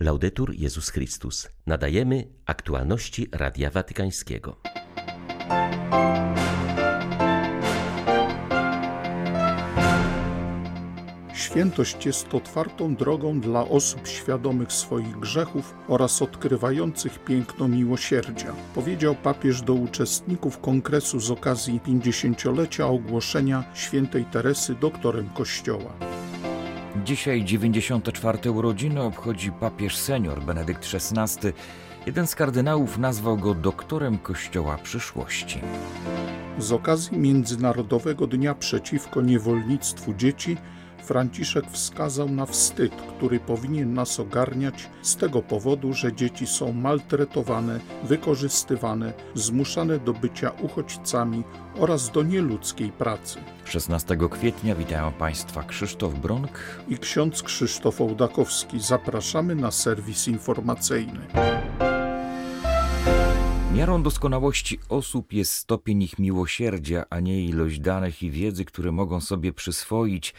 Laudetur Jezus Chrystus. Nadajemy aktualności Radia Watykańskiego. Świętość jest otwartą drogą dla osób świadomych swoich grzechów oraz odkrywających piękno miłosierdzia, powiedział papież do uczestników kongresu z okazji 50-lecia ogłoszenia świętej Teresy doktorem Kościoła. Dzisiaj 94. urodziny obchodzi papież senior Benedykt XVI. Jeden z kardynałów nazwał go doktorem Kościoła przyszłości. Z okazji Międzynarodowego Dnia Przeciwko Niewolnictwu Dzieci Franciszek wskazał na wstyd, który powinien nas ogarniać z tego powodu, że dzieci są maltretowane, wykorzystywane, zmuszane do bycia uchodźcami oraz do nieludzkiej pracy. 16 kwietnia witają Państwa Krzysztof Bronk i ksiądz Krzysztof Ołdakowski. Zapraszamy na serwis informacyjny. Miarą doskonałości osób jest stopień ich miłosierdzia, a nie ilość danych i wiedzy, które mogą sobie przyswoić.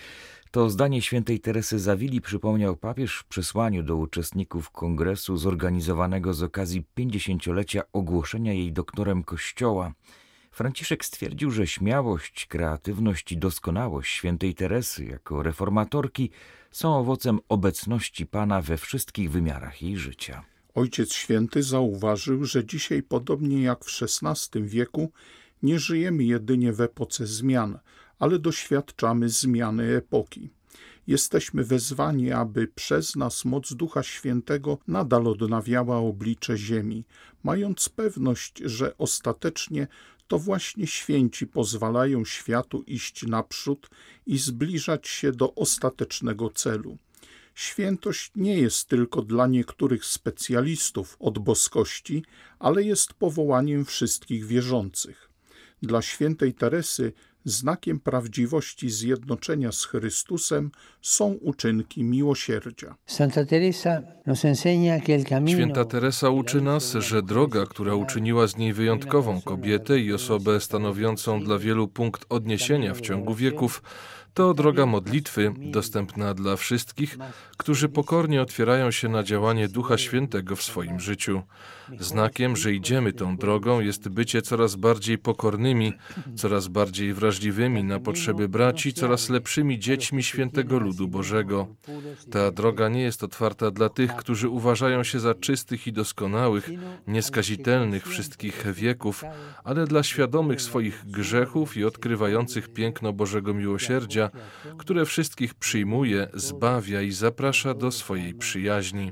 To zdanie świętej Teresy Zawili przypomniał papież w przesłaniu do uczestników kongresu zorganizowanego z okazji 50-lecia ogłoszenia jej doktorem Kościoła. Franciszek stwierdził, że śmiałość, kreatywność i doskonałość świętej Teresy jako reformatorki są owocem obecności Pana we wszystkich wymiarach jej życia. Ojciec Święty zauważył, że dzisiaj, podobnie jak w XVI wieku, nie żyjemy jedynie w epoce zmian, ale doświadczamy zmiany epoki. Jesteśmy wezwani, aby przez nas moc Ducha Świętego nadal odnawiała oblicze Ziemi, mając pewność, że ostatecznie to właśnie święci pozwalają światu iść naprzód i zbliżać się do ostatecznego celu. Świętość nie jest tylko dla niektórych specjalistów od boskości, ale jest powołaniem wszystkich wierzących. Dla świętej Teresy znakiem prawdziwości zjednoczenia z Chrystusem są uczynki miłosierdzia. Święta Teresa uczy nas, że droga, która uczyniła z niej wyjątkową kobietę i osobę stanowiącą dla wielu punkt odniesienia w ciągu wieków, to droga modlitwy, dostępna dla wszystkich, którzy pokornie otwierają się na działanie Ducha Świętego w swoim życiu. Znakiem, że idziemy tą drogą, jest bycie coraz bardziej pokornymi, coraz bardziej wrażliwymi na potrzeby braci, coraz lepszymi dziećmi świętego ludu Bożego. Ta droga nie jest otwarta dla tych, którzy uważają się za czystych i doskonałych, nieskazitelnych wszystkich wieków, ale dla świadomych swoich grzechów i odkrywających piękno Bożego miłosierdzia, które wszystkich przyjmuje, zbawia i zaprasza do swojej przyjaźni.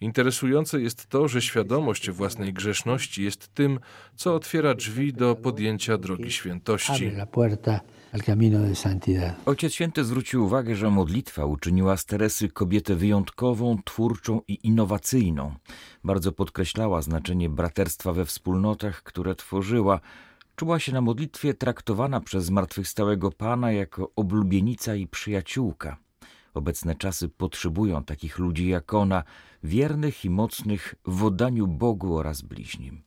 Interesujące jest to, że świadomość własnej grzeszności jest tym, co otwiera drzwi do podjęcia drogi świętości. Ojciec Święty zwrócił uwagę, że modlitwa uczyniła z Teresy kobietę wyjątkową, twórczą i innowacyjną. Bardzo podkreślała znaczenie braterstwa we wspólnotach, które tworzyła. Czuła się na modlitwie traktowana przez zmartwychwstałego Pana jako oblubienica i przyjaciółka. Obecne czasy potrzebują takich ludzi jak ona, wiernych i mocnych w oddaniu Bogu oraz bliźnim.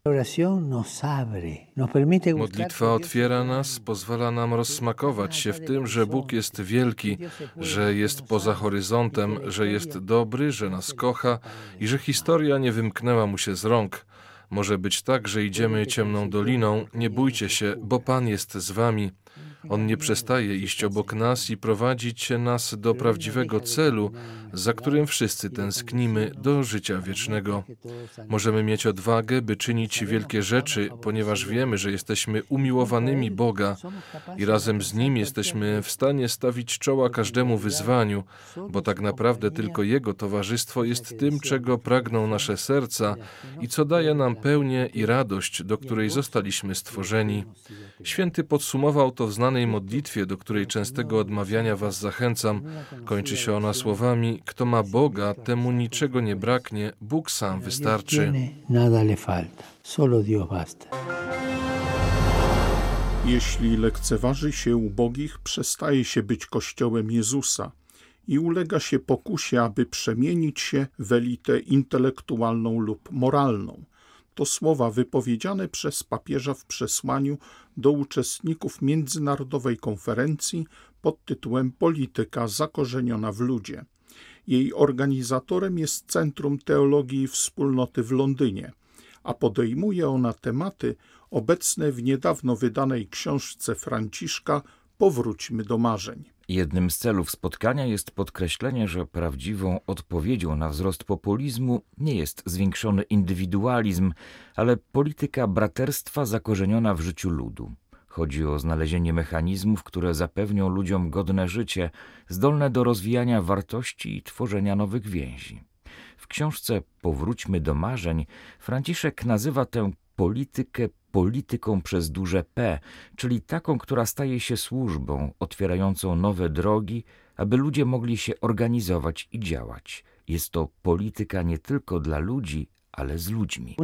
Modlitwa otwiera nas, pozwala nam rozsmakować się w tym, że Bóg jest wielki, że jest poza horyzontem, że jest dobry, że nas kocha i że historia nie wymknęła mu się z rąk. Może być tak, że idziemy ciemną doliną, nie bójcie się, bo Pan jest z wami. On nie przestaje iść obok nas i prowadzić nas do prawdziwego celu, za którym wszyscy tęsknimy do życia wiecznego. Możemy mieć odwagę, by czynić wielkie rzeczy, ponieważ wiemy, że jesteśmy umiłowanymi Boga i razem z Nim jesteśmy w stanie stawić czoła każdemu wyzwaniu, bo tak naprawdę tylko Jego towarzystwo jest tym, czego pragną nasze serca i co daje nam pełnię i radość, do której zostaliśmy stworzeni. Święty podsumował to w znanej modlitwie, do której częstego odmawiania Was zachęcam. Kończy się ona słowami: Kto ma Boga, temu niczego nie braknie, Bóg sam wystarczy. Jeśli lekceważy się ubogich, przestaje się być kościołem Jezusa i ulega się pokusie, aby przemienić się w elitę intelektualną lub moralną. To słowa wypowiedziane przez papieża w przesłaniu do uczestników międzynarodowej konferencji pod tytułem Polityka zakorzeniona w ludzie. Jej organizatorem jest Centrum Teologii Wspólnoty w Londynie, a podejmuje ona tematy obecne w niedawno wydanej książce Franciszka Powróćmy do marzeń. Jednym z celów spotkania jest podkreślenie, że prawdziwą odpowiedzią na wzrost populizmu nie jest zwiększony indywidualizm, ale polityka braterstwa zakorzeniona w życiu ludu. Chodzi o znalezienie mechanizmów, które zapewnią ludziom godne życie, zdolne do rozwijania wartości i tworzenia nowych więzi. W książce Powróćmy do marzeń Franciszek nazywa tę politykę polityką przez duże P, czyli taką, która staje się służbą, otwierającą nowe drogi, aby ludzie mogli się organizować i działać. Jest to polityka nie tylko dla ludzi, ale z ludźmi.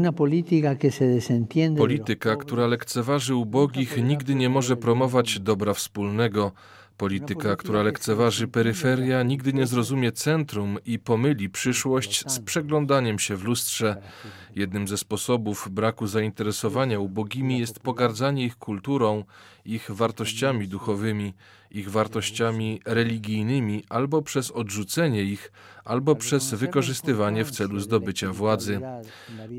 Polityka, która lekceważy ubogich, nigdy nie może promować dobra wspólnego, Polityka, która lekceważy peryferia, nigdy nie zrozumie centrum i pomyli przyszłość z przeglądaniem się w lustrze. Jednym ze sposobów braku zainteresowania ubogimi jest pogardzanie ich kulturą, ich wartościami duchowymi, ich wartościami religijnymi, albo przez odrzucenie ich, albo przez wykorzystywanie w celu zdobycia władzy.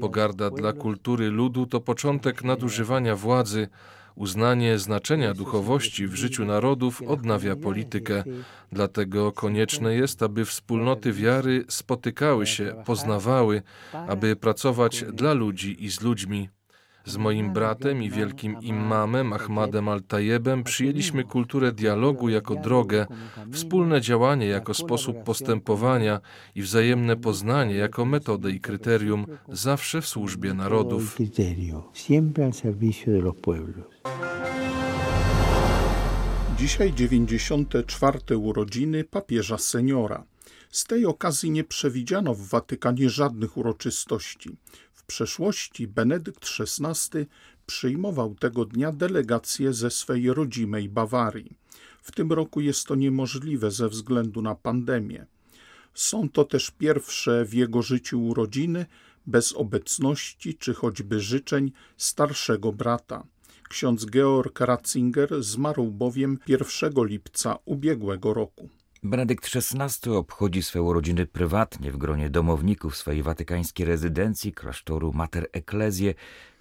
Pogarda dla kultury ludu to początek nadużywania władzy Uznanie znaczenia duchowości w życiu narodów odnawia politykę. Dlatego konieczne jest, aby wspólnoty wiary spotykały się, poznawały, aby pracować dla ludzi i z ludźmi. Z moim bratem i wielkim imamem Ahmadem Al-Tajebem przyjęliśmy kulturę dialogu jako drogę, wspólne działanie jako sposób postępowania i wzajemne poznanie jako metodę i kryterium, zawsze w służbie narodów. Dzisiaj 94. urodziny papieża seniora. Z tej okazji nie przewidziano w Watykanie żadnych uroczystości przeszłości Benedykt XVI przyjmował tego dnia delegację ze swej rodzimej Bawarii. W tym roku jest to niemożliwe ze względu na pandemię. Są to też pierwsze w jego życiu urodziny bez obecności czy choćby życzeń starszego brata. Ksiądz Georg Ratzinger zmarł bowiem 1 lipca ubiegłego roku. Benedykt XVI obchodzi swe urodziny prywatnie w gronie domowników swojej watykańskiej rezydencji, klasztoru Mater Ecclesiae.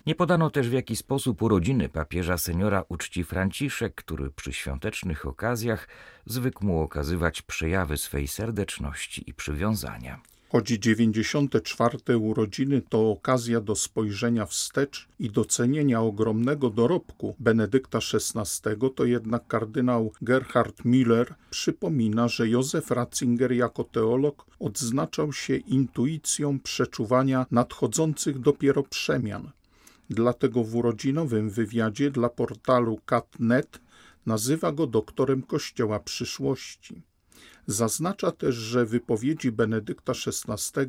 Nie podano też w jaki sposób urodziny papieża seniora uczci Franciszek, który przy świątecznych okazjach zwykł mu okazywać przejawy swej serdeczności i przywiązania. Choć 94. urodziny to okazja do spojrzenia wstecz i docenienia ogromnego dorobku Benedykta XVI, to jednak kardynał Gerhard Müller przypomina, że Józef Ratzinger jako teolog odznaczał się intuicją przeczuwania nadchodzących dopiero przemian. Dlatego w urodzinowym wywiadzie dla portalu Cat.net nazywa go doktorem Kościoła przyszłości. Zaznacza też, że wypowiedzi Benedykta XVI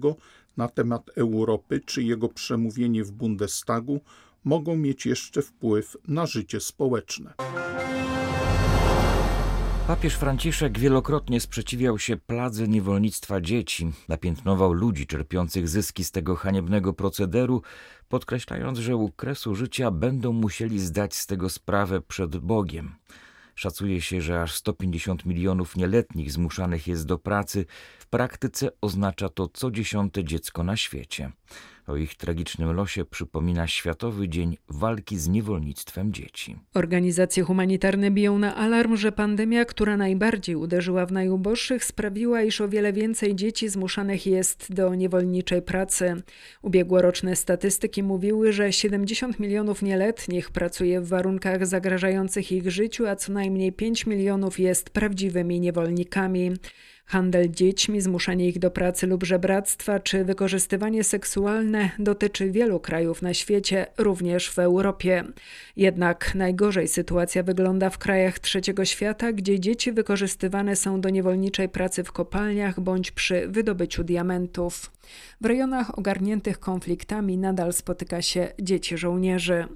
na temat Europy czy jego przemówienie w Bundestagu mogą mieć jeszcze wpływ na życie społeczne. Papież Franciszek wielokrotnie sprzeciwiał się pladze niewolnictwa dzieci, napiętnował ludzi czerpiących zyski z tego haniebnego procederu, podkreślając, że u kresu życia będą musieli zdać z tego sprawę przed Bogiem. Szacuje się, że aż 150 milionów nieletnich zmuszanych jest do pracy. W praktyce oznacza to co dziesiąte dziecko na świecie. O ich tragicznym losie przypomina Światowy Dzień Walki z Niewolnictwem Dzieci. Organizacje humanitarne biją na alarm, że pandemia, która najbardziej uderzyła w najuboższych, sprawiła, iż o wiele więcej dzieci zmuszanych jest do niewolniczej pracy. Ubiegłoroczne statystyki mówiły, że 70 milionów nieletnich pracuje w warunkach zagrażających ich życiu, a co najmniej 5 milionów jest prawdziwymi niewolnikami. Handel dziećmi, zmuszanie ich do pracy lub żebractwa czy wykorzystywanie seksualne dotyczy wielu krajów na świecie, również w Europie. Jednak najgorzej sytuacja wygląda w krajach trzeciego świata, gdzie dzieci wykorzystywane są do niewolniczej pracy w kopalniach bądź przy wydobyciu diamentów. W rejonach ogarniętych konfliktami nadal spotyka się dzieci żołnierzy.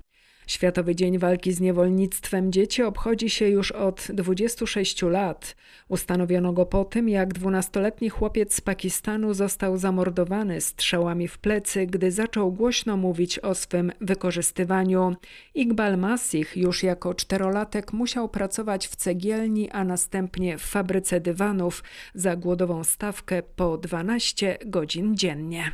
Światowy Dzień Walki z Niewolnictwem Dzieci obchodzi się już od 26 lat. Ustanowiono go po tym, jak dwunastoletni chłopiec z Pakistanu został zamordowany strzałami w plecy, gdy zaczął głośno mówić o swym wykorzystywaniu. Iqbal Masih już jako czterolatek musiał pracować w cegielni, a następnie w fabryce dywanów za głodową stawkę po 12 godzin dziennie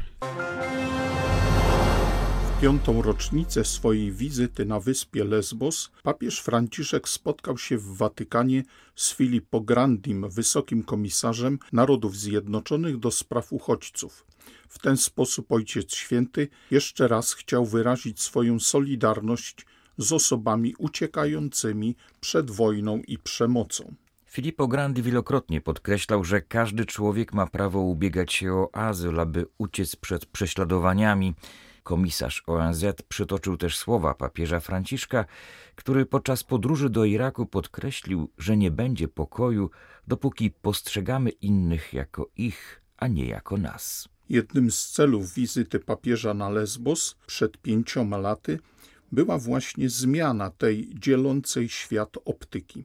piątą rocznicę swojej wizyty na wyspie Lesbos papież Franciszek spotkał się w Watykanie z Filippo Grandim, wysokim komisarzem Narodów Zjednoczonych do spraw uchodźców. W ten sposób Ojciec Święty jeszcze raz chciał wyrazić swoją solidarność z osobami uciekającymi przed wojną i przemocą. Filippo Grandi wielokrotnie podkreślał, że każdy człowiek ma prawo ubiegać się o azyl, aby uciec przed prześladowaniami. Komisarz ONZ przytoczył też słowa papieża Franciszka, który podczas podróży do Iraku podkreślił, że nie będzie pokoju, dopóki postrzegamy innych jako ich, a nie jako nas. Jednym z celów wizyty papieża na Lesbos przed pięcioma laty była właśnie zmiana tej dzielącej świat optyki.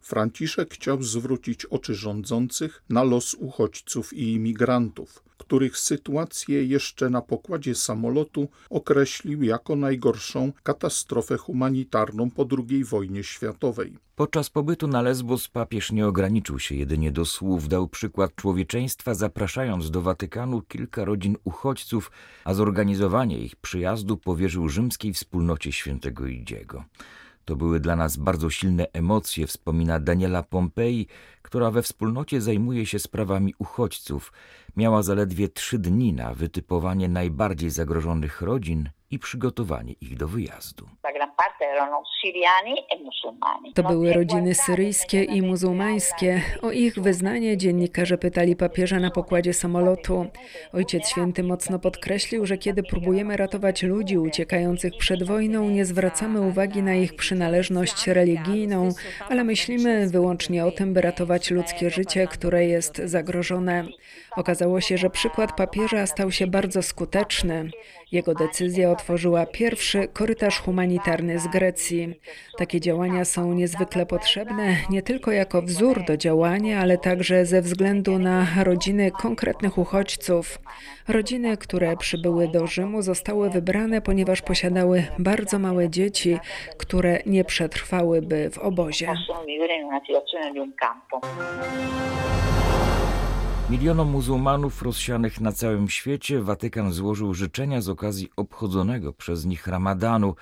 Franciszek chciał zwrócić oczy rządzących na los uchodźców i imigrantów, których sytuację jeszcze na pokładzie samolotu określił jako najgorszą katastrofę humanitarną po II wojnie światowej. Podczas pobytu na Lesbos papież nie ograniczył się jedynie do słów, dał przykład człowieczeństwa, zapraszając do Watykanu kilka rodzin uchodźców, a zorganizowanie ich przyjazdu powierzył rzymskiej wspólnocie świętego Idziego. To były dla nas bardzo silne emocje, wspomina Daniela Pompei, która we wspólnocie zajmuje się sprawami uchodźców. Miała zaledwie trzy dni na wytypowanie najbardziej zagrożonych rodzin i przygotowanie ich do wyjazdu. To były rodziny syryjskie i muzułmańskie. O ich wyznanie dziennikarze pytali papieża na pokładzie samolotu. Ojciec Święty mocno podkreślił, że kiedy próbujemy ratować ludzi uciekających przed wojną, nie zwracamy uwagi na ich przynależność religijną, ale myślimy wyłącznie o tym, by ratować ludzkie życie, które jest zagrożone. Okazało się, że przykład papieża stał się bardzo skuteczny. Jego decyzja otworzyła pierwszy korytarz humanitarny z Grecji. Takie działania są niezwykle potrzebne nie tylko jako wzór do działania, ale także ze względu na rodziny konkretnych uchodźców. Rodziny, które przybyły do Rzymu, zostały wybrane, ponieważ posiadały bardzo małe dzieci, które nie przetrwałyby w obozie. Milionom muzułmanów rozsianych na całym świecie Watykan złożył życzenia z okazji obchodzonego przez nich ramadanu.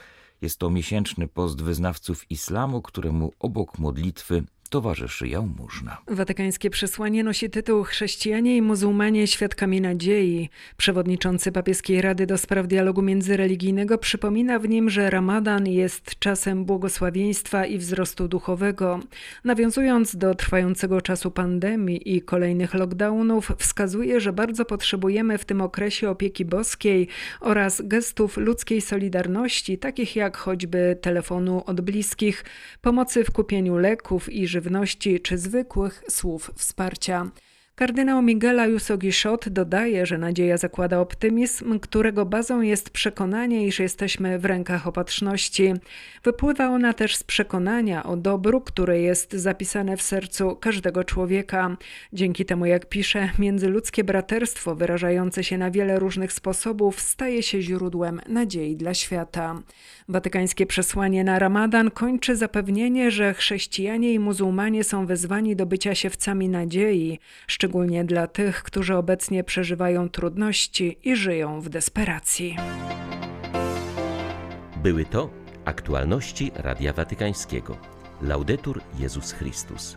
Jest to miesięczny post wyznawców islamu, któremu obok modlitwy towarzyszy jałmużna. Watykańskie przesłanie nosi tytuł Chrześcijanie i muzułmanie świadkami nadziei. Przewodniczący Papieskiej Rady do Spraw Dialogu Międzyreligijnego przypomina w nim, że Ramadan jest czasem błogosławieństwa i wzrostu duchowego. Nawiązując do trwającego czasu pandemii i kolejnych lockdownów, wskazuje, że bardzo potrzebujemy w tym okresie opieki boskiej oraz gestów ludzkiej solidarności, takich jak choćby telefonu od bliskich, pomocy w kupieniu leków i żywności żywności czy zwykłych słów wsparcia. Kardynał Miguel Ayuso Guichot dodaje, że nadzieja zakłada optymizm, którego bazą jest przekonanie, iż jesteśmy w rękach opatrzności. Wypływa ona też z przekonania o dobru, które jest zapisane w sercu każdego człowieka. Dzięki temu, jak pisze, międzyludzkie braterstwo wyrażające się na wiele różnych sposobów staje się źródłem nadziei dla świata. Watykańskie przesłanie na Ramadan kończy zapewnienie, że chrześcijanie i muzułmanie są wezwani do bycia siewcami nadziei, szczególnie dla tych, którzy obecnie przeżywają trudności i żyją w desperacji. Były to aktualności Radia Watykańskiego. Laudetur Jezus Chrystus.